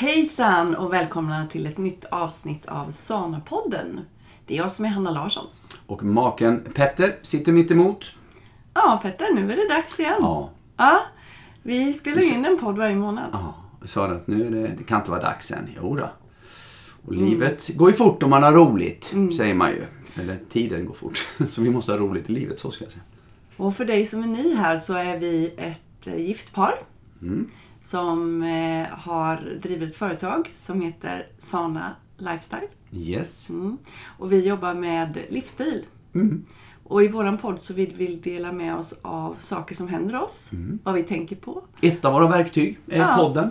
Hejsan och välkomna till ett nytt avsnitt av Sana-podden. Det är jag som är Hanna Larsson. Och maken Petter sitter mitt emot. Ja, Petter, nu är det dags igen. Ja, Ja, vi spelar in en podd varje månad. ja. Jag sa att nu är det, det kan inte vara dags än. Jo då. Och Mm. livet går ju fort om man har roligt, säger man ju. Eller tiden går fort. Så vi måste ha roligt i livet, så ska jag säga. Och för dig som är ny här så är vi ett eh, gift par Mm. Som eh, har drivit ett företag som heter Sana Lifestyle. Yes. Mm. Och vi jobbar med livsstil. Mm. Och i våran podd så vill vi dela med oss av saker som händer oss, Mm. vad vi tänker på. Ett av våra verktyg är Ja. podden.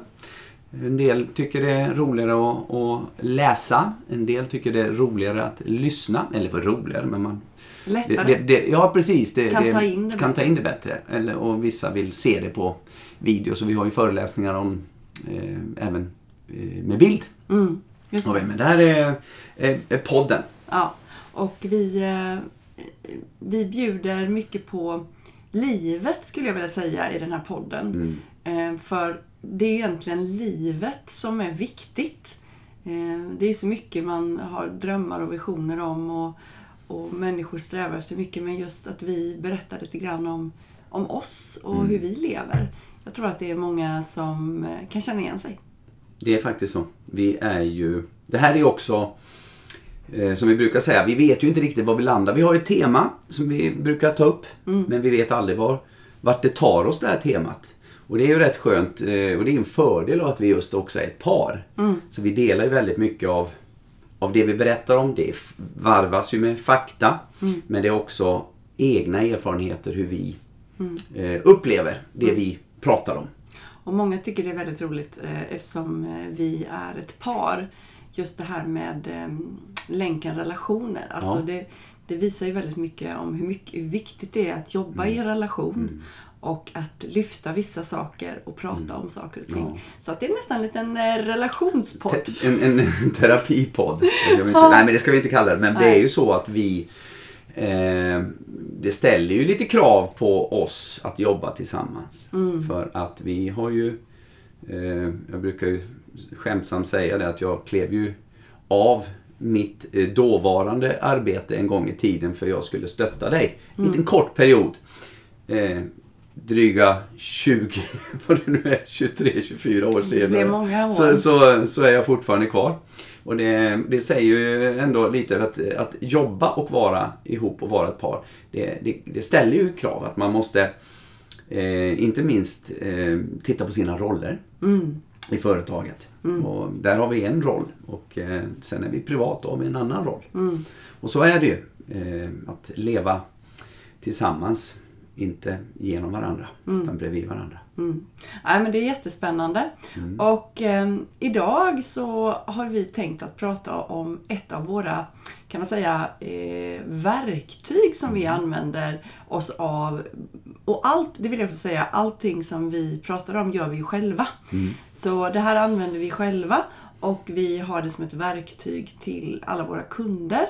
En del tycker det är roligare att, att läsa. En del tycker det är roligare att lyssna. Eller för roligare, men man Lättare. det, det, ja, precis. Det, Kan ta in det kan bättre. ta in det bättre. Eller, och vissa vill se det på video. Så vi har ju föreläsningar om eh, även eh, med bild. Mm, det. Men det här är, är, är podden. Ja, och vi, eh, vi bjuder mycket på livet skulle jag vilja säga i den här podden. Eh, för det är egentligen livet som är viktigt. Eh, det är så mycket man har drömmar och visioner om och, och människor strävar efter mycket. Men just att vi berättar lite grann om, om oss och hur vi lever. Jag tror att det är många som eh, kan känna igen sig. Det är faktiskt så. Vi är ju... Det här är också, eh, som vi brukar säga, vi vet ju inte riktigt var vi landar. Vi har ett tema som vi brukar ta upp. Men vi vet aldrig var, vart det tar oss det här temat. Och det är ju rätt skönt eh, och det är en fördel av att vi just också är ett par. Så vi delar ju väldigt mycket av, av det vi berättar om. Det varvas ju med fakta. Men det är också egna erfarenheter hur vi eh, upplever det vi pratar om. Och många tycker det är väldigt roligt eh, eftersom eh, vi är ett par. Just det här med eh, länken relationer. Alltså Ja. det, det visar ju väldigt mycket om hur, mycket, hur viktigt det är att jobba Mm. i en relation. Och att lyfta vissa saker och prata om saker och ting. Mm. Ja. Så att det är nästan en liten relationspodd. Te- En, en, en terapipodd. Inte, nej men det ska vi inte kalla det. Men det är Nej. ju så att vi eh, Det ställer ju lite krav på oss att jobba tillsammans. För att vi har ju eh, Jag brukar ju skämtsamt säga det att jag klev ju av mitt eh, dåvarande arbete en gång i tiden för jag skulle stötta dig. En liten kort period. Eh, dryga 20, vad det nu är, 23-24 år senare. Det är många år. Så, så, så är jag fortfarande kvar. Och det, det säger ju ändå lite att, att jobba och vara ihop och vara ett par. Det, det, det ställer ju krav att man måste eh, inte minst eh, titta på sina roller i företaget. Och där har vi en roll och eh, sen är vi privat och har vi en annan roll. Och så är det ju. Eh, att leva tillsammans. Inte genom varandra utan bredvid varandra. Mm. Nej, men det är jättespännande. Och eh, idag så har vi tänkt att prata om ett av våra, kan man säga, eh, verktyg som vi använder oss av. Och allt, det vill jag också säga, allting som vi pratar om gör vi ju själva. Så det här använder vi själva och vi har det som ett verktyg till alla våra kunder.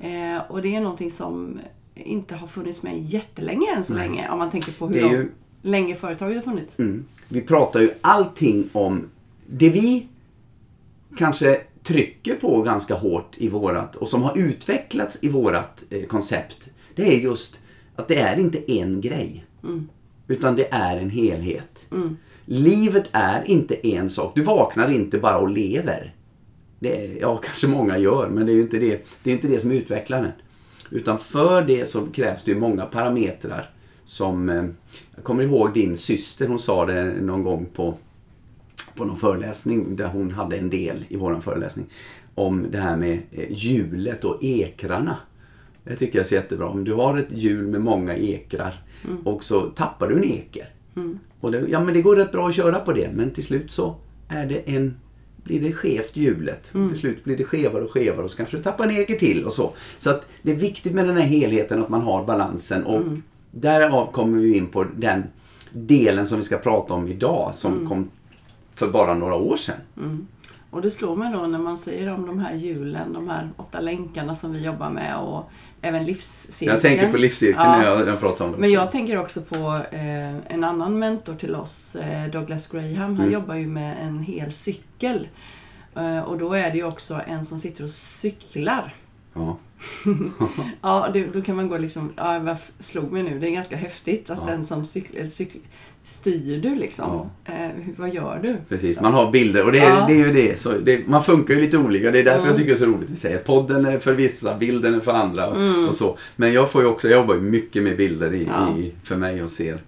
Eh, och det är någonting som inte har funnits med jättelänge än så länge. Om man tänker på hur ju- länge företaget har funnits. Mm. Vi pratar ju allting om det vi kanske trycker på ganska hårt i vårat och som har utvecklats i vårat eh, koncept. Det är just att det är inte en grej. Utan det är en helhet. Livet är inte en sak. Du vaknar inte bara och lever. Det är, ja, kanske många gör, men det är ju inte det, det, är inte det som utvecklar den. Utan för det så krävs det ju många parametrar som... Eh, jag kommer ihåg din syster, hon sa det någon gång på, på någon föreläsning där hon hade en del i våran föreläsning. Om det här med eh, hjulet och ekrarna. Det tycker jag är så jättebra. Om du har ett hjul med många ekrar och så tappar du en eker. Och det, ja men det går rätt bra att köra på det men till slut så är det en blir det skevt hjulet. Till slut blir det skevare och skevare och så kanske du tappar en eker till och så. Så att det är viktigt med den här helheten att man har balansen och därav kommer vi in på den delen som vi ska prata om idag som kom för bara några år sedan. Och det slår mig då när man säger om de här hjulen, de här åtta länkarna som vi jobbar med och även livscirkeln. Jag tänker på livscirkeln Ja. när jag, jag pratar om det. Men jag tänker också på eh, en annan mentor till oss, eh, Douglas Graham. Han Mm. jobbar ju med en hel cykel. Eh, och då är det ju också en som sitter och cyklar. Ja. Ja, det, då kan man gå liksom, ja, f- slog mig nu? Det är ganska häftigt att Ja. den som cyklar, cykel, styr du liksom. Eh, hur, vad gör du? Precis, Så. man har bilder och det är, Ja. det är ju det. Så det. Man funkar ju lite olika. Det är därför Mm. jag tycker det är så roligt. Vi säger podden är för vissa, bilden är för andra och, Mm. och så. Men jag får ju också, jag jobbar ju mycket med bilder i, Ja. i, för mig och ser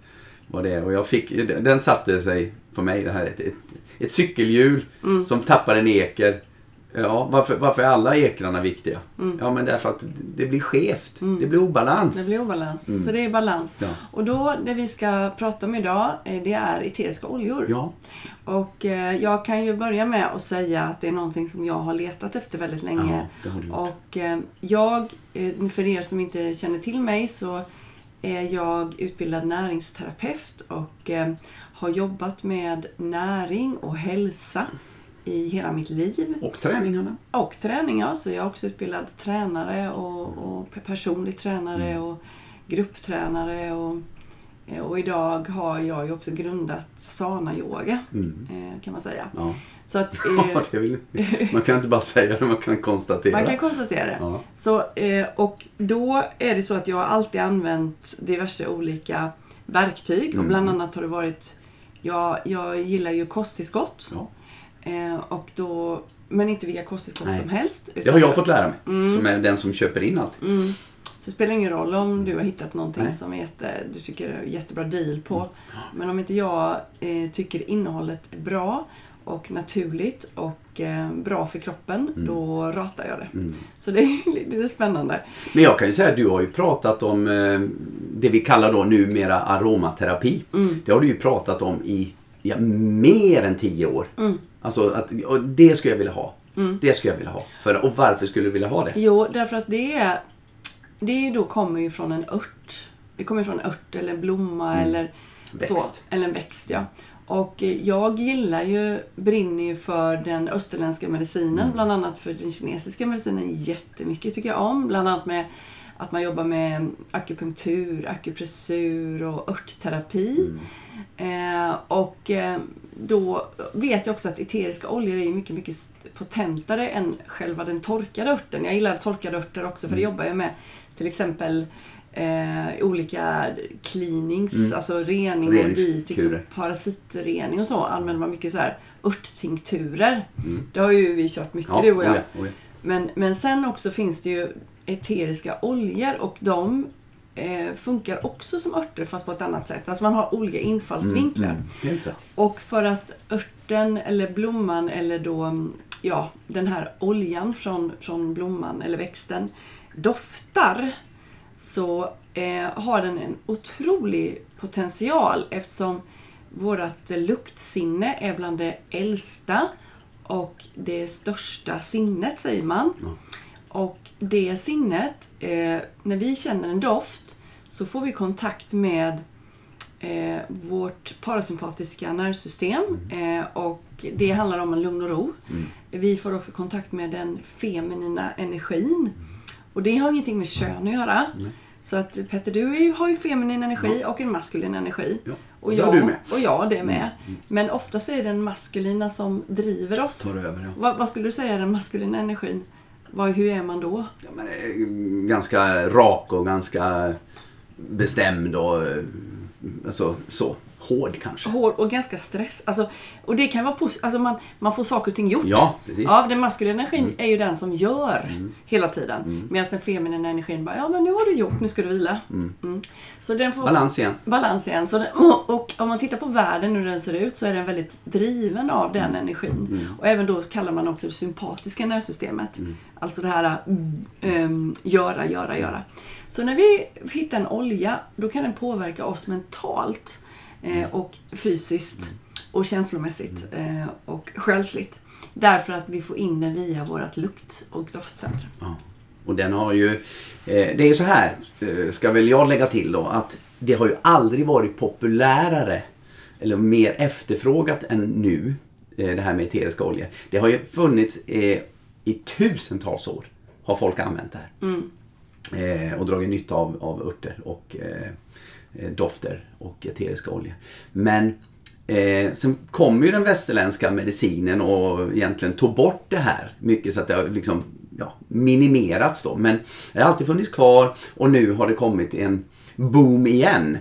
vad det är. Och jag fick, den satte sig på mig, det här ett, ett, ett cykelhjul Mm. som tappar en eker. Ja, varför, varför är alla ekrarna viktiga? Mm. Ja, men därför att det blir skevt. Det blir obalans. Det blir obalans. Mm. Så det är balans. Ja. Och då, det vi ska prata om idag, eh, det är eteriska oljor. Ja. Och eh, jag kan ju börja med att säga att det är någonting som jag har letat efter väldigt länge. Ja, det har du gjort. Och eh, jag, eh, för er som inte känner till mig, så är jag utbildad näringsterapeut och eh, har jobbat med näring och hälsa i hela mitt liv. Och träningarna. Och träning, ja. Så jag är också utbildad tränare och, och personlig tränare Mm. och grupptränare. Och, eh, och idag har jag ju också grundat Sana-yoga, Mm. eh, kan man säga. Ja. Så att, Ja, eh, det vill, man kan inte bara säga det, man kan konstatera. man kan konstatera det. Ja. Så, och då är det så att jag har alltid använt diverse olika verktyg. Och Mm. bland annat har det varit, jag, jag gillar ju kosttillskott. Ja. Eh, och då, men inte vilka kosttillskott som helst. Det har jag fått lära mig, Mm. som är den som köper in allt. Mm. Så det spelar ingen roll om du har hittat någonting Nej. som är jätte, du tycker är jättebra deal på. Men om inte jag eh, tycker innehållet är bra och naturligt och eh, bra för kroppen, då ratar jag det. Mm. Så det är lite spännande. Men jag kan ju säga att du har ju pratat om eh, det vi kallar då numera aromaterapi. Mm. Det har du ju pratat om i ja, mer än tio år. Mm. Alltså att det skulle jag vilja ha. Det skulle jag vilja ha. För, och varför skulle du vilja ha det? Jo, därför att det är, det då kommer ju från en ört. Det kommer från en ört eller en blomma eller Mm. Växt. så. Eller en växt, ja. Och eh, jag gillar ju, brinner ju för den österländska medicinen, Mm. bland annat för den kinesiska medicinen jättemycket tycker jag om. Bland annat med att man jobbar med akupunktur, akupressur och örtterapi. Eh, och eh, då vet jag också att eteriska oljor är mycket, mycket potentare än själva den torkade örten. Jag gillar torkade örter också för det jobbar jag med till exempel eh, olika cleanings, alltså rening och detox parasitrening och så. Använder man mycket så här örttinkturer. Det har ju vi kört mycket du och jag. oh ja, oh ja. Men, men sen också finns det ju eteriska oljor och de eh, funkar också som örter fast på ett annat sätt. Alltså man har olika infallsvinklar. Mm, rätt. Och för att örten eller blomman eller då mm, ja, den här oljan från, från blomman eller växten doftar så eh, har den en otrolig potential eftersom vårt luktsinne är bland det äldsta och det största sinnet säger man. Och det sinnet, eh, när vi känner en doft så får vi kontakt med eh, vårt parasympatiska nervsystem eh, och det handlar om en lugn och ro. Vi får också kontakt med den feminina energin och det har ingenting med kön att göra. Så att Petter, du har ju feminin energi och en maskulin energi. Ja, Och jag, du med. och jag det med. Men oftast är det den maskulina som driver oss. Över, ja. Vad, vad skulle du säga är den maskulina energin? Vad, hur är man då? Ja, men, ganska rak och ganska bestämd och eh, alltså, så. Hård kanske. Hård och ganska stress. Alltså, och det kan vara positivt. Alltså man, man får saker och ting gjort. Ja, precis. Ja, den maskulina energin är ju den som gör hela tiden. Medan den feminina energin bara, ja men nu har du gjort, nu ska du vila. Mm. Så den får också- Balans igen. balans igen. Så den, och, och om man tittar på världen hur den ser ut så är den väldigt driven av den energin. Och även då kallar man också det sympatiska nervsystemet. Alltså det här mm, ehm, göra, göra, göra. Så när vi hittar en olja då kan den påverka oss mentalt eh, och fysiskt och känslomässigt eh, och själsligt. Därför att vi får in den via vårt lukt och doftcentrum. Ja. Och den har ju, eh, det är ju så här, eh, ska väl jag lägga till då, att det har ju aldrig varit populärare eller mer efterfrågat än nu eh, det här med eteriska oljor. Det har ju funnits eh, i tusentals år har folk använt det här. Eh, och dragit nytta av, av örter och dofter och eteriska oljor. Men eh, sen kom ju den västerländska medicinen och egentligen tog bort det här mycket så att det har liksom ja, minimerats då. Men det har alltid funnits kvar och nu har det kommit en boom igen.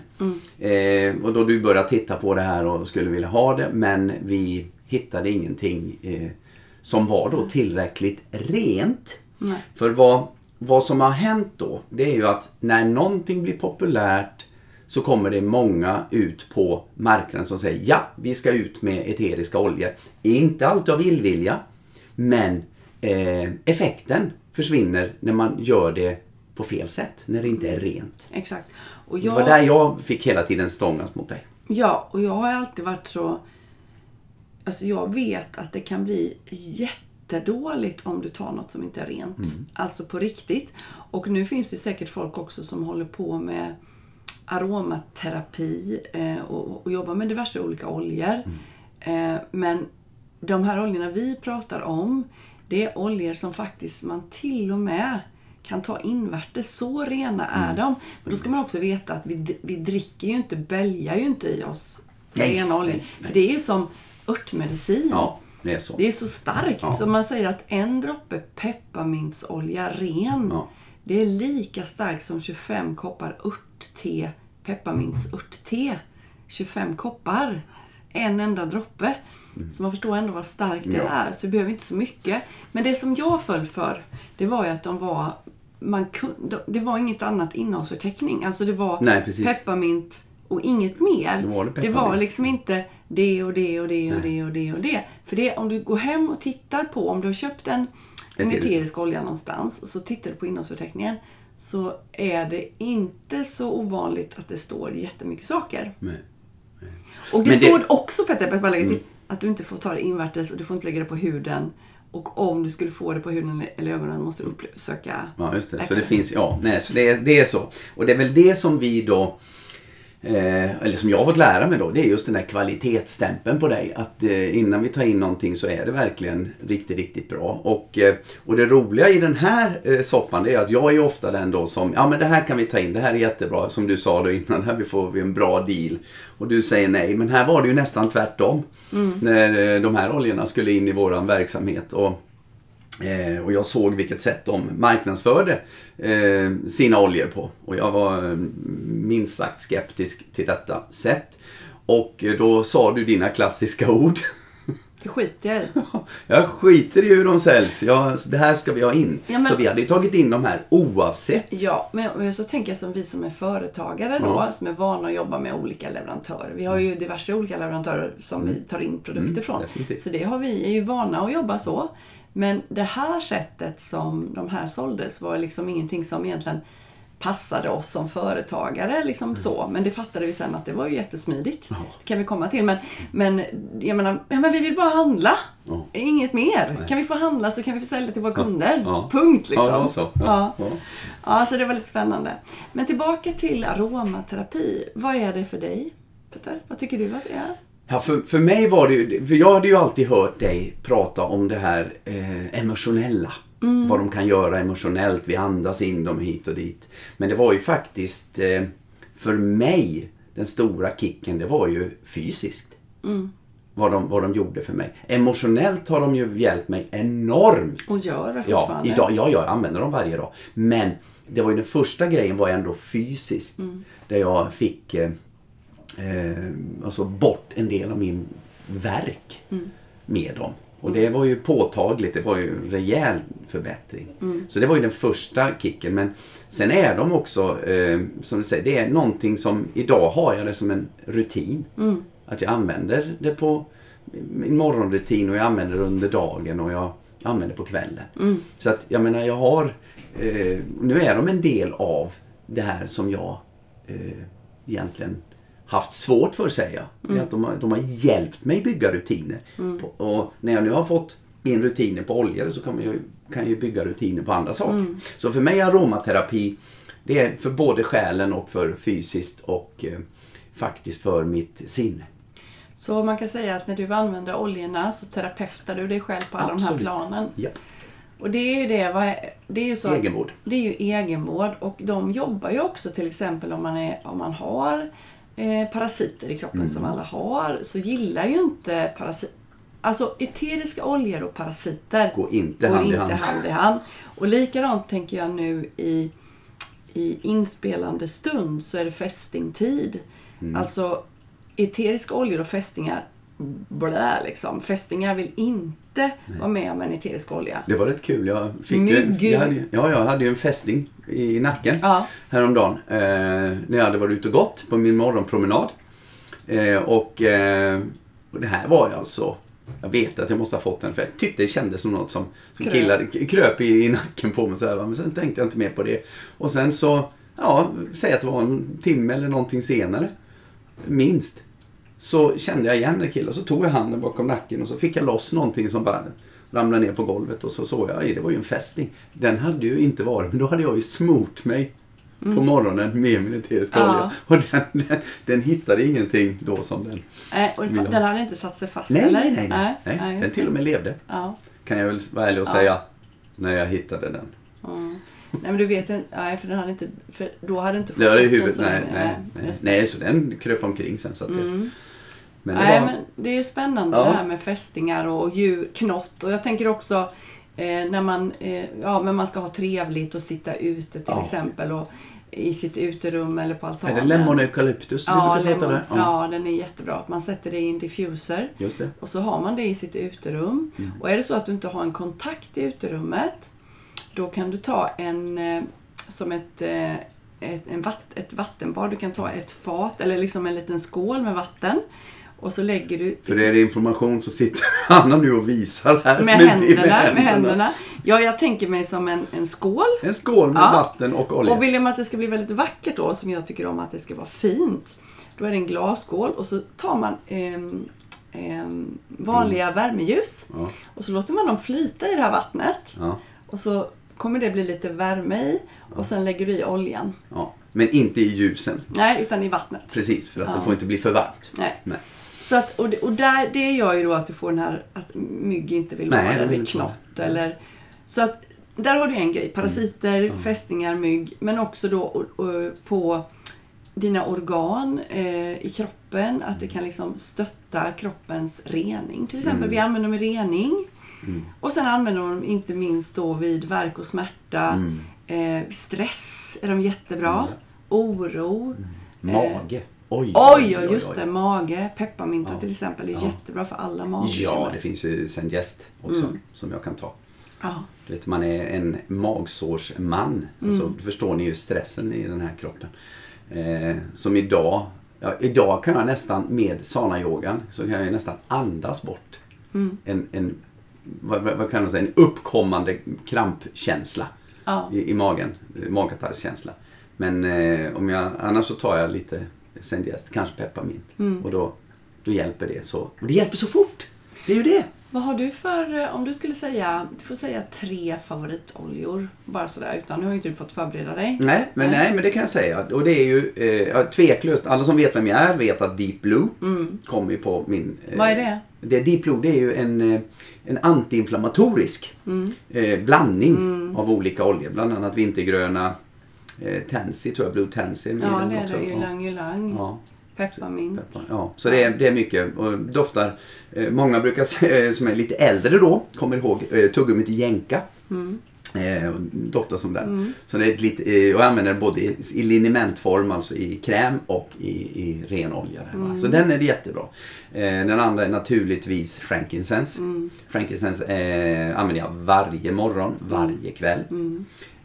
Eh, och då du började titta på det här och skulle vilja ha det men vi hittade ingenting eh, som var då tillräckligt rent. Nej. För vad, vad som har hänt då, det är ju att när någonting blir populärt så kommer det många ut på marknaden som säger ja, vi ska ut med eteriska oljor. Inte alltid av illvilja, men eh, effekten försvinner när man gör det på fel sätt, när det inte är rent. Exakt. Och Det var där jag fick hela tiden stångas mot dig. Ja, och jag har alltid varit så... Alltså jag vet att det kan bli jättedåligt om du tar något som inte är rent. Alltså på riktigt. Och nu finns det säkert folk också som håller på med aromaterapi eh, och, och jobbar med diverse olika oljor. Eh, men de här oljorna vi pratar om, det är oljor som faktiskt man till och med kan ta invärtes. Så rena är de. Men då ska man också veta att vi, vi dricker ju inte, bälgar ju inte i oss Nej, rena oljor. nej, nej. För det är ju som örtmedicin. Ja, det är så. Det är så starkt. Ja. Så man säger att en droppe pepparmintsolja ren, Ja. Det är lika starkt som 25 koppar örtte, pepparmintsörtte. 25 koppar. En enda droppe. Så man förstår ändå vad starkt det Mm. Ja. är. Så det behöver inte så mycket. Men det som jag föll för, det var ju att de var man kunde, det var inget annat innehållsförteckning. Alltså det var Nej, pepparmint och inget mer. Då var det det var liksom inte det och det och det och det och det och det. För det, om du går hem och tittar på, om du har köpt en, en Eterisk. olja någonstans och så tittar du på innehållsförteckningen så är det inte så ovanligt att det står jättemycket saker. Nej. Och det det- står också, Petter, lägga till, att du inte får ta det invärtes och du får inte lägga det på huden. Och om du skulle få det på huden eller ögonen måste du uppsöka Ja, just det. Så läkare. det finns, ja, nej, så det, är- det är så. Och det är väl det som vi då, eh, eller som jag har fått lära mig då, det är just den där kvalitetsstämpeln på dig. Att eh, innan vi tar in någonting så är det verkligen riktigt, riktigt bra. Och, eh, och det roliga i den här eh, soppan det är att jag är ofta den då som, ja men det här kan vi ta in, det här är jättebra. Som du sa då innan, här får vi en bra deal. Och du säger nej, men här var det ju nästan tvärtom. När eh, de här oljorna skulle in i våran verksamhet. Och Eh, och jag såg vilket sätt de marknadsförde eh, sina oljor på. Och jag var eh, minst sagt skeptisk till detta sätt. Och då sa du dina klassiska ord. Det skiter jag i. jag skiter i hur de säljs. Jag, det här ska vi ha in. Ja, men- Så vi hade ju tagit in de här oavsett. Ja, men så tänker jag som vi som är företagare då, Ja. som är vana att jobba med olika leverantörer. Vi har ju diverse olika leverantörer som vi tar in produkter Mm, från. definitivt. Så det har vi, är ju vana att jobba så. Men det här sättet som de här såldes var liksom ingenting som egentligen passade oss som företagare. Liksom så. Men det fattade vi sen att det var ju jättesmidigt. Ja. Det kan vi komma till. Men, men jag menar, ja, men vi vill bara handla. Ja. Inget mer. Kan vi få handla så kan vi få sälja till våra kunder. Ja. Punkt liksom. Ja, det var så. Ja. Ja. Ja. Ja. så det var lite spännande. Men tillbaka till aromaterapi. Vad är det för dig, Peter? Vad tycker du att det är? Ja, för, för mig var det ju, för jag hade ju alltid hört dig prata om det här eh, emotionella. Vad de kan göra emotionellt, vi andas in dem hit och dit. Men det var ju faktiskt, eh, för mig, den stora kicken, det var ju fysiskt. Vad, de, vad de gjorde för mig. Emotionellt har de ju hjälpt mig enormt. Och gör det Ja, fortfarande? idag, ja, jag använder dem varje dag. Men det var ju den första grejen var ändå fysiskt. Där jag fick eh, eh, alltså bort en del av min verk med dem. Och det var ju påtagligt, det var ju en rejäl förbättring. Så det var ju den första kicken. Men sen är de också, eh, som du säger, det är någonting som, idag har jag det som en rutin. Att jag använder det på min morgonrutin och jag använder det under dagen och jag använder det på kvällen. Så att jag menar, jag har, eh, nu är de en del av det här som jag eh, egentligen haft svårt för säger jag. Är Att de, har, de har hjälpt mig bygga rutiner. På, och när jag nu har fått in rutiner på oljor så kan, ju, kan jag ju bygga rutiner på andra saker. Så för mig är aromaterapi det är för både själen och för fysiskt och eh, faktiskt för mitt sinne. Så man kan säga att när du använder oljorna så terapeutar du dig själv på alla de här Absolut. planen. Ja. Och det är ju det, det är ju så Egenvård. Att, det är ju egenvård och de jobbar ju också till exempel om man, är, om man har eh, parasiter i kroppen Mm. som alla har så gillar ju inte parasiter Alltså eteriska oljor och parasiter Går inte går hand i inte hand. hand i hand. Och likadant tänker jag nu i, i inspelande stund så är det fästingtid. Mm. Alltså eteriska oljor och fästingar, blä liksom. Fästingar vill inte vara med om en eterisk olja. Det var rätt kul. Jag fick Mygg. jag hade, ja, jag hade ju en fästing i nacken Ja. häromdagen. Eh, när jag hade varit ute och gått på min morgonpromenad. Eh, och, eh, och det här var ju alltså... Jag vet att jag måste ha fått den för jag tyckte det kändes som något som, som Kröp. killar, kröp i, i nacken på mig. Så här, va. men sen tänkte jag inte mer på det. Och sen så, ja, säg att det var en timme eller någonting senare. Minst. Så kände jag igen den killen. Så tog jag handen bakom nacken och så fick jag loss någonting som bara ramlade ner på golvet. Och så såg jag, "Aj, det var ju en fästing. Den hade ju inte varit, men då hade jag ju smort mig på morgonen med min eteriska Ja. olja. Och den, den, den hittade ingenting då som den... Nej, och ha. den hade inte satt sig fast Nej, eller? nej, nej. nej. nej, nej. den till det. och med levde. Ja. Kan jag väl vara ärlig och Ja. säga. När jag hittade den. Mm. Nej men du vet nej för den hade inte, för då hade inte fått Det den huvudet. så Nej, nej, nej. det. nej, så den kröp omkring sen. Så att det, Mm. Men det Nej var, men det är spännande Ja. det här med fästingar och djur, knott och jag tänker också eh, när man, eh, ja, men man ska ha trevligt och sitta ute till Ja. exempel och i sitt uterum eller på är altanen. det lemon eucalyptus du Ja, prata lemon, där? ja, den är jättebra. Man sätter det i en diffuser Just det. och så har man det i sitt uterum. Mm. Och är det så att du inte har en kontakt i uterummet då kan du ta en eh, som ett, eh, ett, en vatt, ett vattenbad. Du kan ta ett fat eller liksom en liten skål med vatten och så lägger du För är det information så sitter Anna nu och visar här. med, händerna, med händerna. Ja, jag tänker mig som en, en skål. En skål med Ja. vatten och olja. Och vill man att det ska bli väldigt vackert då, som jag tycker om att det ska vara fint, då är det en glasskål och så tar man ehm, ehm, vanliga värmeljus Ja, och så låter man dem flyta i det här vattnet. ja, Och så kommer det bli lite värme i och sen lägger du i oljan. ja. Men inte i ljusen. Nej, utan i vattnet. Precis, för att Ja. det får inte bli för varmt. Nej. Nej. Så att, och och där, det gör ju då att du får den här att mygg inte vill vara där, eller knott eller... Så att där har du en grej. Parasiter, Mm. fästingar, mygg. Men också då och, och, på dina organ eh, i kroppen. Att det kan liksom stötta kroppens rening. Till exempel, Mm. vi använder dem i rening. Och sen använder de dem inte minst då vid värk och smärta. Mm. Eh, stress är de jättebra. Oro. Mage. Oj, Oj, ja just det. Mage. Pepparmynta Ja. till exempel är Ja. jättebra för alla Ja, magbekymmer. det finns ju Zengest också Mm. som jag kan ta. Ja. Du vet, man är en magsårsman. Alltså, då förstår ni ju stressen i den här kroppen. Eh, som idag, ja, idag kan jag nästan med sana-yogan så kan jag nästan andas bort en, en, vad, vad kan man säga, en uppkommande krampkänsla Ja. i, i magen. Magkatarrkänsla. Men eh, om jag, annars så tar jag lite Zengest, kanske pepparmint. Och då, då hjälper det så. Och det hjälper så fort! Det är ju det! Vad har du för, eh, om du skulle säga, du får säga tre favoritoljor. Bara sådär, utan nu har ju inte du fått förbereda dig. Nej, men, Nej. men det kan jag säga. Och det är ju eh, tveklöst. Alla som vet vem jag är vet att Deep Blue kommer ju på min... Eh, Vad är det? det? Deep Blue det är ju en, eh, en antiinflammatorisk Mm. eh, blandning av olika oljor. Bland annat vintergröna, eh, Tansy tror jag, Blue Tansy med i Ja, den också. det. Ylang ylang. Ja. Pepparmint. Peppar. Ja, så det är, det är mycket och doftar. Eh, många brukar säga, som är lite äldre då, kommer ihåg eh, tuggummit Jenka. Mm. Eh, och doftar som den. Så det är lite, eh, och jag använder den både i, i linimentform, alltså i kräm och i, i ren olja. där, va? Så den är jättebra. Eh, den andra är naturligtvis frankincense. Frankincense eh, använder jag varje morgon, varje kväll.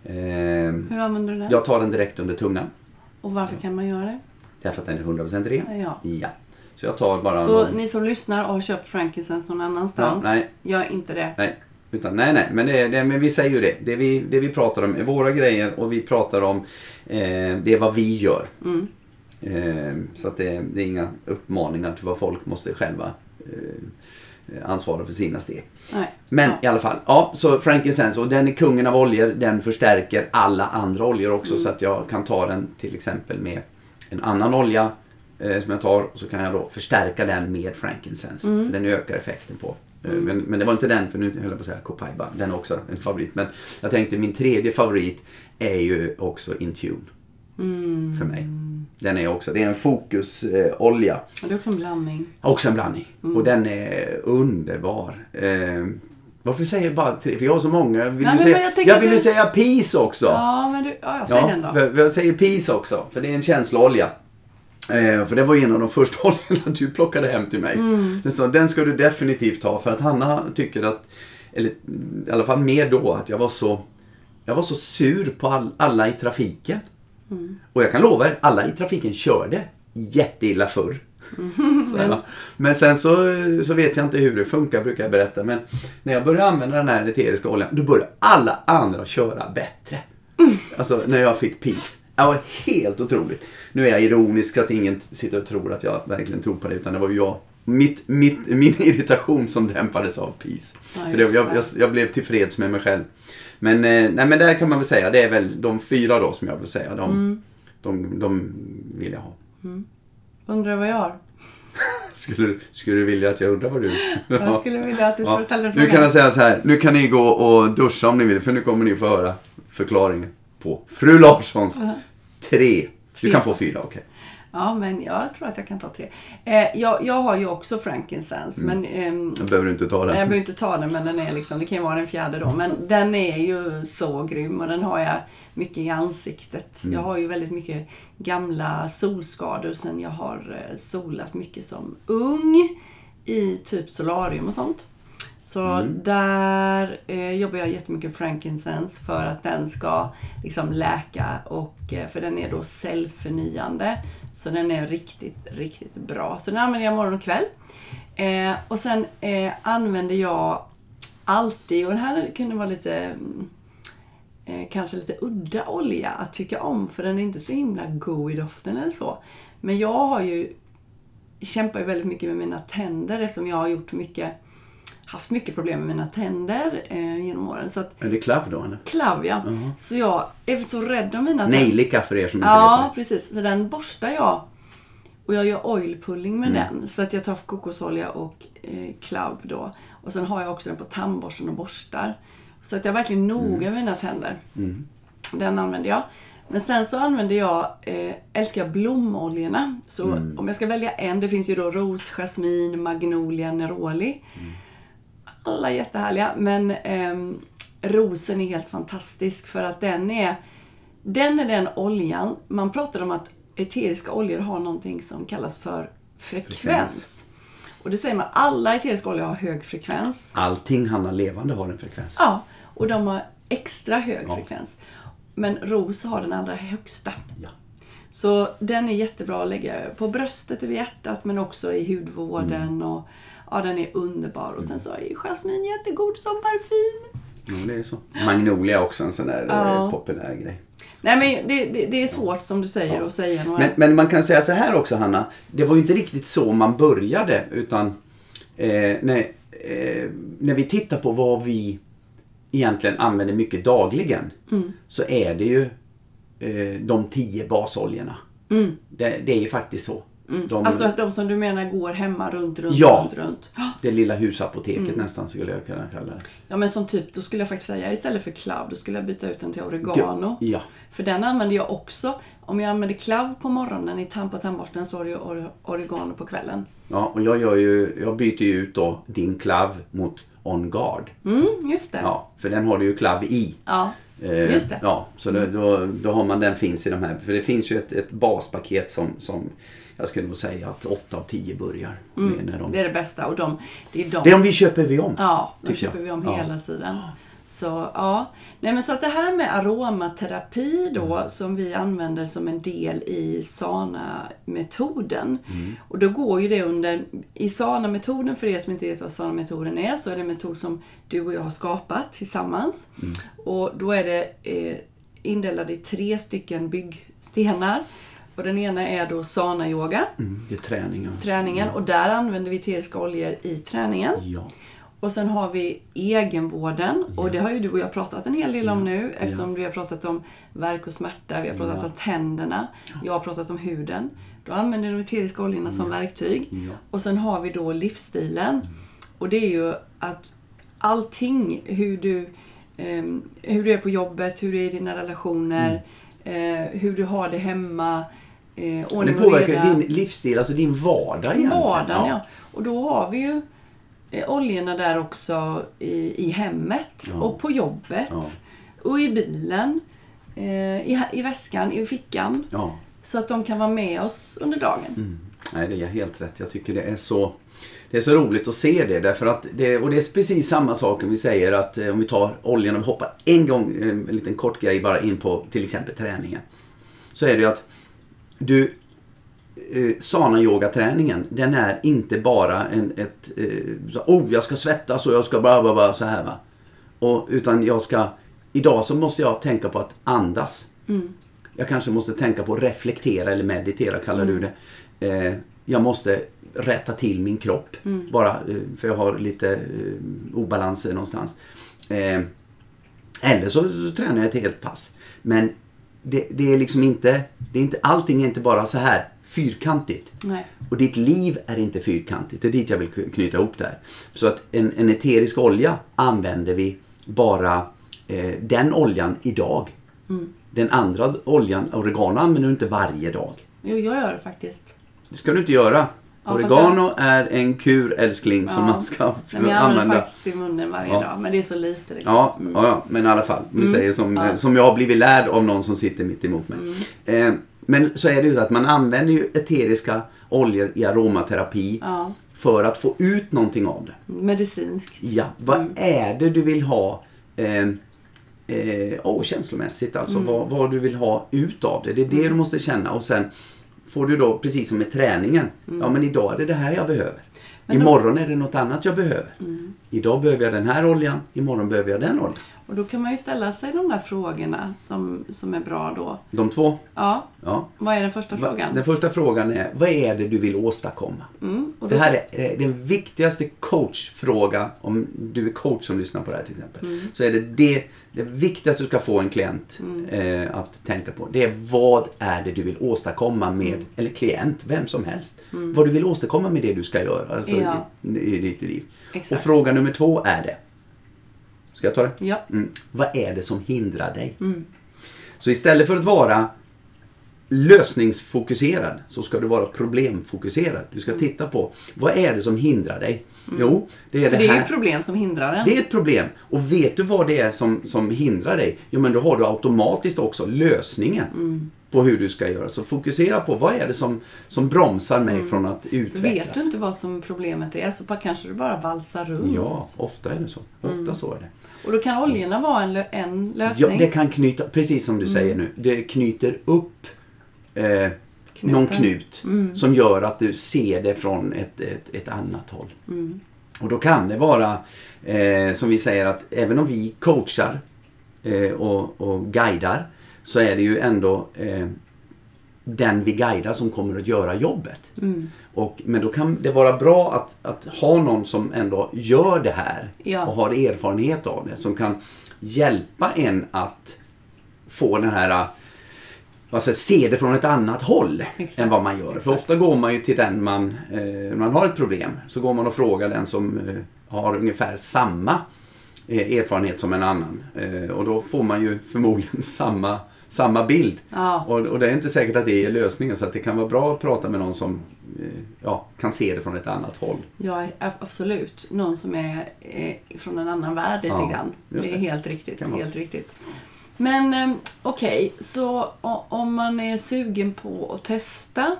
Eh, Hur använder du den? jag tar den direkt under tungan. Och varför kan man göra det? Därför att den är 100% ren. Ja. Ja. Så jag tar bara Så någon- ni som lyssnar och har köpt frankincense någon annanstans, Ja, nej. gör inte det. Nej, utan, nej, nej. Men, det, det, men vi säger ju det. Det vi, det vi pratar om är våra grejer och vi pratar om eh, det vad vi gör. Mm. Eh, så att det, det är inga uppmaningar till vad folk måste själva eh, ansvara för sina steg. Nej. Men Ja. i alla fall, ja, så frankincense och den är kungen av oljor. Den förstärker alla andra oljor också Mm. så att jag kan ta den till exempel med en annan olja eh, som jag tar och så kan jag då förstärka den med frankincense. Mm. För den ökar effekten på. Eh, Men, men det var inte den, för nu höll jag på att säga Copaiba. Den är också en favorit. Men jag tänkte min tredje favorit är ju också Intune. Mm. För mig. Den är också, det är en fokusolja. Och det är också en blandning. Också en blandning. Mm. Och den är underbar. Eh, varför säger jag bara tre? För jag har så många. Vill Nej, du säga, jag jag, vill att- säga Peace också. Ja, men du, ja, jag säger den då. för- för jag säger Peace också. För det är en känsloolja. Eh, för det var en av de första oljorna du plockade hem till mig. Mm. Den, sa, den ska du definitivt ha. För att Hanna tycker att, eller i alla fall mer då, att jag var så, jag var så sur på all, alla i trafiken. Mm. Och jag kan lova er, alla i trafiken körde jätteilla förr. Va. men sen så, så vet jag inte hur det funkar, brukar jag berätta. Men när jag började använda den här eteriska oljan, då började alla andra köra bättre. Alltså när jag fick peace. Det var helt otroligt. Nu är jag ironisk så att ingen sitter och tror att jag verkligen tror på det, utan det var ju jag. Mitt, mitt, min irritation som dämpades av peace. Ja, För det, jag, jag, jag blev tillfreds med mig själv. Men, eh, nej, men där kan man väl säga, det är väl de fyra då som jag vill säga. De, Mm. de, de vill jag ha. Undrar vad jag har? Skulle, du- skulle du vilja att jag undrar vad du... Jag skulle vilja att du Ja. ställa den Nu kan frågan. jag säga så här, nu kan ni gå och duscha om ni vill, för nu kommer ni få höra förklaringen på Fru Larssons tre. Du Tre. kan få fyra, okej. Ja, men jag tror att jag kan ta tre. Eh, jag, jag har ju också frankincense, Mm. men ehm, Då behöver inte ta Jag den. behöver inte ta den men den är liksom, det kan ju vara den fjärde då. Men den är ju så grym och den har jag mycket i ansiktet. Mm. Jag har ju väldigt mycket gamla solskador sen jag har eh, solat mycket som ung i typ solarium och sånt. Så Mm. där eh, jobbar jag jättemycket frankincense för att den ska liksom läka och eh, för den är då cellförnyande. Så den är riktigt, riktigt bra. Så den använder jag morgon och kväll. Eh, och sen eh, använder jag alltid, och den här kunde vara lite mm, eh, kanske lite udda olja att tycka om för den är inte så himla god i doften eller så. Men jag har ju kämpar ju väldigt mycket med mina tänder eftersom jag har gjort mycket haft mycket problem med mina tänder eh, genom åren. Så att Är det klav då eller? klav ja. Så jag är så rädd om mina tänder. Nejlika för er som inte Ja, vet precis. Så den borstar jag. Och jag gör oil pulling med Mm. den. Så att jag tar kokosolja och eh, klav då. Och sen har jag också den på tandborsten och borstar. Så att jag är verkligen noga med mina tänder. Mm. Den använder jag. Men sen så använder jag, eh, älskar jag blomoljorna. Så Mm. om jag ska välja en, det finns ju då ros, jasmin, magnolia, neroli. Mm. Alla är jättehärliga, men ehm, rosen är helt fantastisk för att den är den är den oljan, man pratar om att eteriska oljor har någonting som kallas för frekvens. Frekvens. Och det säger man, alla eteriska oljor har hög frekvens. Allting Hanna Levande har en frekvens. Ja, och de har extra hög Ja. frekvens. Men ros har den allra högsta. Ja. Så den är jättebra att lägga på bröstet över hjärtat men också i hudvården. Mm. Och, ja, den är underbar. Och sen så är jasmin jättegod som parfym. ja, det är så. Magnolia är också en sån där Ja. eh, populär grej. Nej men det, det, det är svårt som du säger Ja. att säga några... Men, men man kan säga så här också Hanna. Det var ju inte riktigt så man började utan eh, när, eh, när vi tittar på vad vi egentligen använder mycket dagligen så är det ju eh, de tio basoljorna. Det, det är ju faktiskt så. De, Alltså att de som du menar går hemma runt, runt, Ja. runt, runt. det lilla husapoteket Mm. nästan skulle jag kunna kalla det. Ja men som typ, då skulle jag faktiskt säga istället för klav, då skulle jag byta ut den till oregano. Ja. För den använder jag också. Om jag använder klav på morgonen i tand på tandborsten så har jag ore- oregano på kvällen. ja, och jag, gör ju, jag byter ju ut då din klav mot On Guard. Mm, just det. Ja, för den har du ju klav i. Ja, Eh, Just det. Ja, så då, då, då har man den finns i de här. För det finns ju ett, ett baspaket som, som jag skulle nog säga att 8 av 10 börjar med. När de, Mm. det är det bästa. Och de, det är de, de vi köper vi om. Ja, de köper jag. vi om Ja. hela tiden. Så ja, nej men så att det här med aromaterapi då Mm. som vi använder som en del i SANA-metoden. Mm. Och då går ju det under, i SANA-metoden, för er som inte vet vad SANA-metoden är, så är det en metod som du och jag har skapat tillsammans. Mm. Och då är det eh, indelat i tre stycken byggstenar. Och den ena är då SANA-yoga, Mm, det är träningen. träningen. Och där använder vi eteriska oljor i träningen. Ja. Och sen har vi egenvården och det har ju du och jag pratat en hel del om nu eftersom vi har pratat om värk och smärta, vi har pratat Ja. om tänderna, jag har pratat om huden. Då använder vi de eteriska oljorna som verktyg. Ja. Och sen har vi då livsstilen. Och det är ju att allting, hur du, ehm, hur du är på jobbet, hur du är i dina relationer, eh, hur du har det hemma, eh, Och det påverkar reda. din livsstil, alltså din vardag egentligen. Vardagen, ja. Och då har vi ju eh, oljorna där också i, i hemmet Ja. och på jobbet. Ja. Och i bilen, eh, i, i väskan, i fickan. Ja. Så att de kan vara med oss under dagen. Mm. Nej, det är helt rätt. Jag tycker det är så det är så roligt att se det. Därför att det, och det är precis samma sak om vi säger att eh, om vi tar oljan och hoppar en gång, en liten kort grej bara in på till exempel träningen. Så är det ju att du eh, sana yogaträningen den är inte bara en, ett, eh, så, oh jag ska svettas och jag ska bara, bara, bara så här va. Och, utan jag ska, idag så måste jag tänka på att andas. Jag kanske måste tänka på att reflektera eller meditera kallar du det. Eh, jag måste rätta till min kropp. Bara eh, för jag har lite eh, obalanser någonstans. Eh, eller så, så tränar jag ett helt pass. Men det, det är liksom inte, det är inte, allting är inte bara så här fyrkantigt. Nej. Och ditt liv är inte fyrkantigt. Det är dit jag vill knyta ihop det här. Så att en, en eterisk olja använder vi bara eh, den oljan idag. Den andra oljan, oregano, använder du inte varje dag. Jo, jag gör det faktiskt. Det ska du inte göra. Ja, Oregano är en kurälskling som Ja. man ska men jag använda. faktiskt i munnen varje Ja. dag. Men det är så lite. Liksom. Ja, ja, men i alla fall. Vi säger som, som jag har blivit lärd av någon som sitter mitt emot mig. Eh, men så är det ju så att man använder ju eteriska oljor i aromaterapi för att få ut någonting av det. Medicinskt. Ja, vad är det du vill ha eh, eh, oh, känslomässigt? Alltså Mm. vad, vad du vill ha ut av det. Det är det du måste känna. Och sen får du då, precis som med träningen, ja men idag är det det här jag behöver. Mm. Men då- Imorgon är det något annat jag behöver. Mm. Idag behöver jag den här oljan, imorgon behöver jag den oljan. Och då kan man ju ställa sig de där frågorna som, som är bra då. De två. Ja, Ja. vad är den första frågan? Den första frågan är, vad är det du vill åstadkomma? Mm, då, Det här är den viktigaste coachfråga, om du är coach som lyssnar på det här till exempel. Mm. Så är det det, det viktigaste du ska få en klient eh, att tänka på. Det är vad är det du vill åstadkomma med, Mm. eller klient, vem som helst. Vad du vill åstadkomma med det du ska göra alltså Ja. i, i ditt liv. Exakt. Och fråga nummer två är det. Ska jag ta det? Ja. Mm. Vad är det som hindrar dig? Så istället för att vara lösningsfokuserad så ska du vara problemfokuserad. Du ska titta på vad är det som hindrar dig? Jo, det är För det det är här. ju problem som hindrar en. Det är ett problem. Och vet du vad det är som, som hindrar dig? Jo, men då har du automatiskt också lösningen Mm. på hur du ska göra. Så fokusera på vad är det som, som bromsar mig från att utvecklas. Mm. Vet du inte vad som problemet är så kanske du bara valsar runt. Ja, ofta är det så. Ofta så är det. Och då kan oljorna vara en, lö- en lösning. Ja, det kan knyta, precis som du Mm. säger nu, det knyter upp eh, någon knut Mm. som gör att du ser det från ett, ett, ett annat håll. Mm. Och då kan det vara, eh, som vi säger, att även om vi coachar eh, och, och guidar så är det ju ändå eh, den vi guidar som kommer att göra jobbet. Mm. Och, men då kan det vara bra att, att ha någon som ändå gör det här Ja. och har erfarenhet av det. Som kan hjälpa en att få den här säga, se det från ett annat håll Exakt. än vad man gör. För Exakt. ofta går man ju till den man, eh, man har ett problem, så går man och frågar den som eh, har ungefär samma eh, erfarenhet som en annan. Eh, och då får man ju förmodligen samma, samma bild. Ja. Och, och det är inte säkert att det är lösningen, så att det kan vara bra att prata med någon som eh, ja, kan se det från ett annat håll. Ja, absolut. Någon som är eh, från en annan värld lite Ja, grann. Det är det. helt riktigt. Vara. Helt riktigt. Men eh, okej, så o- om man är sugen på att testa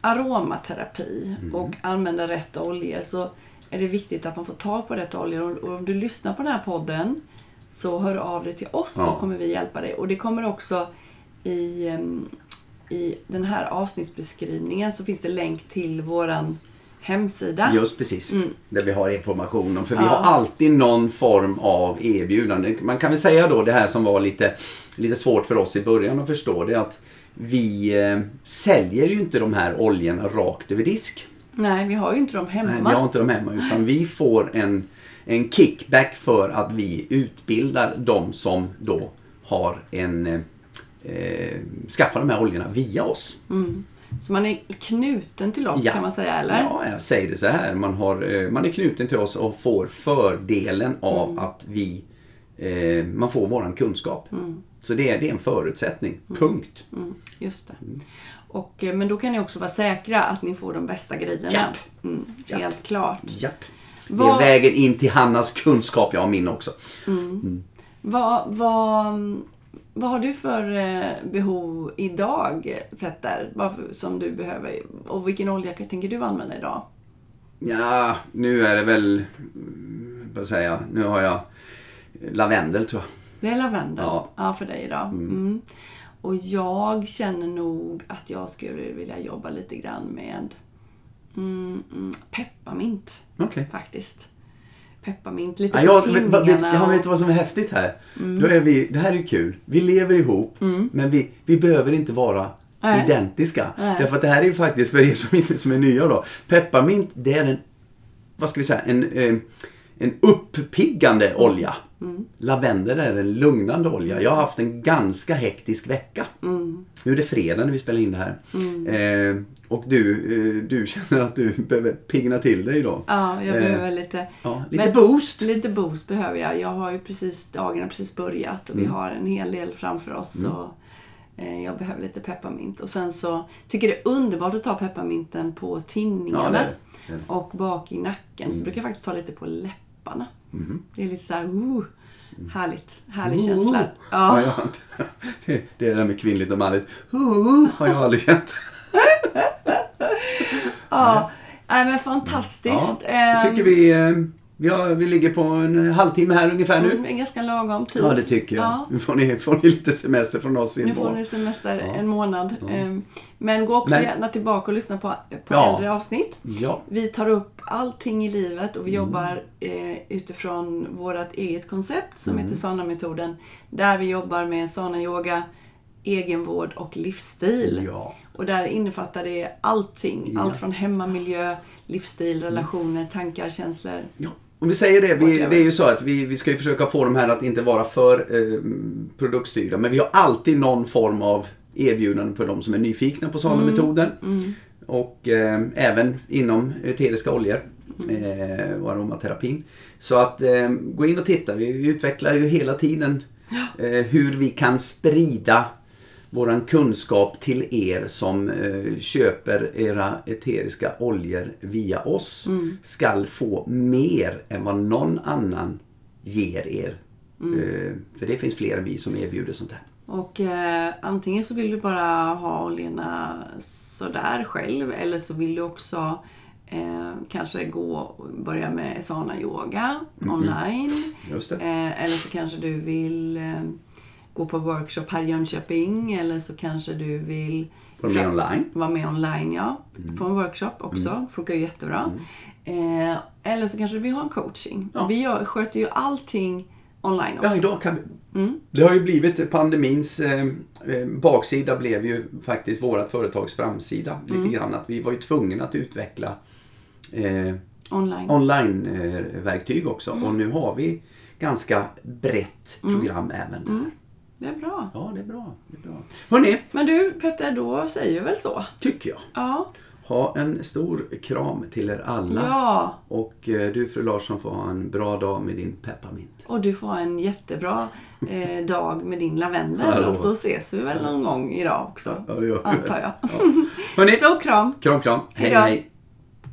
aromaterapi Mm. och använda rätt oljor så är det viktigt att man får tag på rätt oljor. Och- Och om du lyssnar på den här podden så hör av dig till oss så Ja. kommer vi hjälpa dig. Och det kommer också i, i den här avsnittsbeskrivningen så finns det länk till våran hemsida. Just precis, där vi har information om. För vi Mm. Ja. har alltid någon form av erbjudande. Man kan väl säga då det här som var lite, lite svårt för oss i början att förstå. Det är att vi eh, säljer ju inte de här oljorna rakt över disk. Nej, vi har ju inte dem hemma. Nej, vi har inte dem hemma utan vi får en, en kickback för att vi utbildar de som då har en eh, eh, skaffar de här oljorna via oss. Så man är knuten till oss Ja. kan man säga, eller? Ja, jag säger det så här. Man, har, eh, man är knuten till oss och får fördelen av Mm. att vi, eh, man får våran kunskap. Så det är, det är en förutsättning. Punkt. Mm, just det. Och, eh, men då kan ni också vara säkra att ni får de bästa grejerna. Japp. Mm, Japp. Helt klart. Japp. Det är vägen in till Hannas kunskap, ja min också. Vad, vad, vad har du för eh, behov idag, Petter? Vad som du behöver? Och vilken olja tänker du använda idag? Ja, nu är det väl, mm, vad säger jag, nu har jag lavendel tror jag. Det är lavendel. Ja. för dig idag. Mm. Och jag känner nog att jag skulle vilja jobba lite grann med mm, mm, pepparmint. Okej. Faktiskt. Pepparmint, lite Ja, jag, vet, vet, jag vet vad som är häftigt här. Då är vi, det här är kul. Vi lever ihop, men vi, vi behöver inte vara Nej. identiska. Nej. Därför att det här är ju faktiskt, för er som, inte, som är nya då, pepparmint det är en, vad ska vi säga, en, eh, en uppiggande olja. Lavendel är en lugnande olja. Jag har haft en ganska hektisk vecka. Nu är det fredag när vi spelar in det här. Eh, och du, eh, du känner att du behöver pigna till dig då. Ja, jag Eh, behöver lite... Ja, lite Men- boost. Lite boost behöver jag. Jag har ju precis, dagen har precis börjat och vi Mm. har en hel del framför oss. Och, eh, jag behöver lite pepparmint. Och sen så tycker jag det är underbart att ta pepparminten på tinningarna. Ja, det det. Och bak i nacken. Mm. Så brukar jag faktiskt ta lite på läpparna. Mm-hmm. Det är lite så här, uh, härligt. Härlig Oh. känsla. Ja, Ja. jag inte- det, det är det där med kvinnligt och manligt. Oh, har jag aldrig känt. ja. Nej men fantastiskt. Ja, då tycker Ehm, vi, eh, vi, har, vi ligger på en halvtimme här ungefär nu. mm, ganska lagom tid. Ja, det tycker jag. Ja. Nu får ni, får ni lite semester från oss Nu en får ni semester en månad. Ehm, Men gå också Men- gärna tillbaka och lyssna på, på Ja. äldre avsnitt. Ja. Vi tar upp allting i livet och vi Mm. jobbar eh, utifrån vårt eget koncept som Mm. heter Sana-metoden. Där vi jobbar med sana-yoga, egenvård och livsstil. Ja. Och där innefattar det allting. Ja. Allt från hemmamiljö, livsstil, relationer, tankar, känslor. Ja. Om vi säger det, vi, det är ju så att vi, vi ska ju försöka få de här att inte vara för eh, produktstyrda. Men vi har alltid någon form av erbjudande på de som är nyfikna på Sana-metoden. Och eh, även inom eteriska oljor eh, och aromaterapin. Så att eh, gå in och titta. Vi utvecklar ju hela tiden eh, hur vi kan sprida våran kunskap till er som eh, köper era eteriska oljor via oss. Skall få mer än vad någon annan ger er. Eh, för det finns fler än vi som erbjuder sånt här. Och eh, antingen så vill du bara ha oljorna sådär själv eller så vill du också eh, kanske gå och börja med Asana yoga online. Just det. Eh, eller så kanske du vill eh, gå på workshop här i Jönköping eller så kanske du vill Vara med online. Vara med online, ja. Mm. På en workshop också. Funkar ju jättebra. Eh, eller så kanske du vill ha en coaching. Ja. Vi gör, sköter ju allting online också. Ja, idag kan vi. Det har ju blivit pandemins eh, eh, baksida blev ju faktiskt vårt företags framsida. Lite grann att vi var ju tvungna att utveckla eh, Online. online-verktyg också. Och nu har vi ganska brett program även där. Det är bra. Ja, det är bra. Det är bra. Hörrni, Men du Petter, då säger vi väl så? tycker jag. Ja. Ha en stor kram till er alla. Ja. Och eh, du fru Larsson får ha en bra dag med din pepparmint. Och du får ha en jättebra eh, dag med din lavendel. Hallå. Och så ses vi väl någon gång idag också. Ja, det gör vi. Antar jag. Ja. Hörrni, Stor kram. kram kram. Hej Hejdå. hej.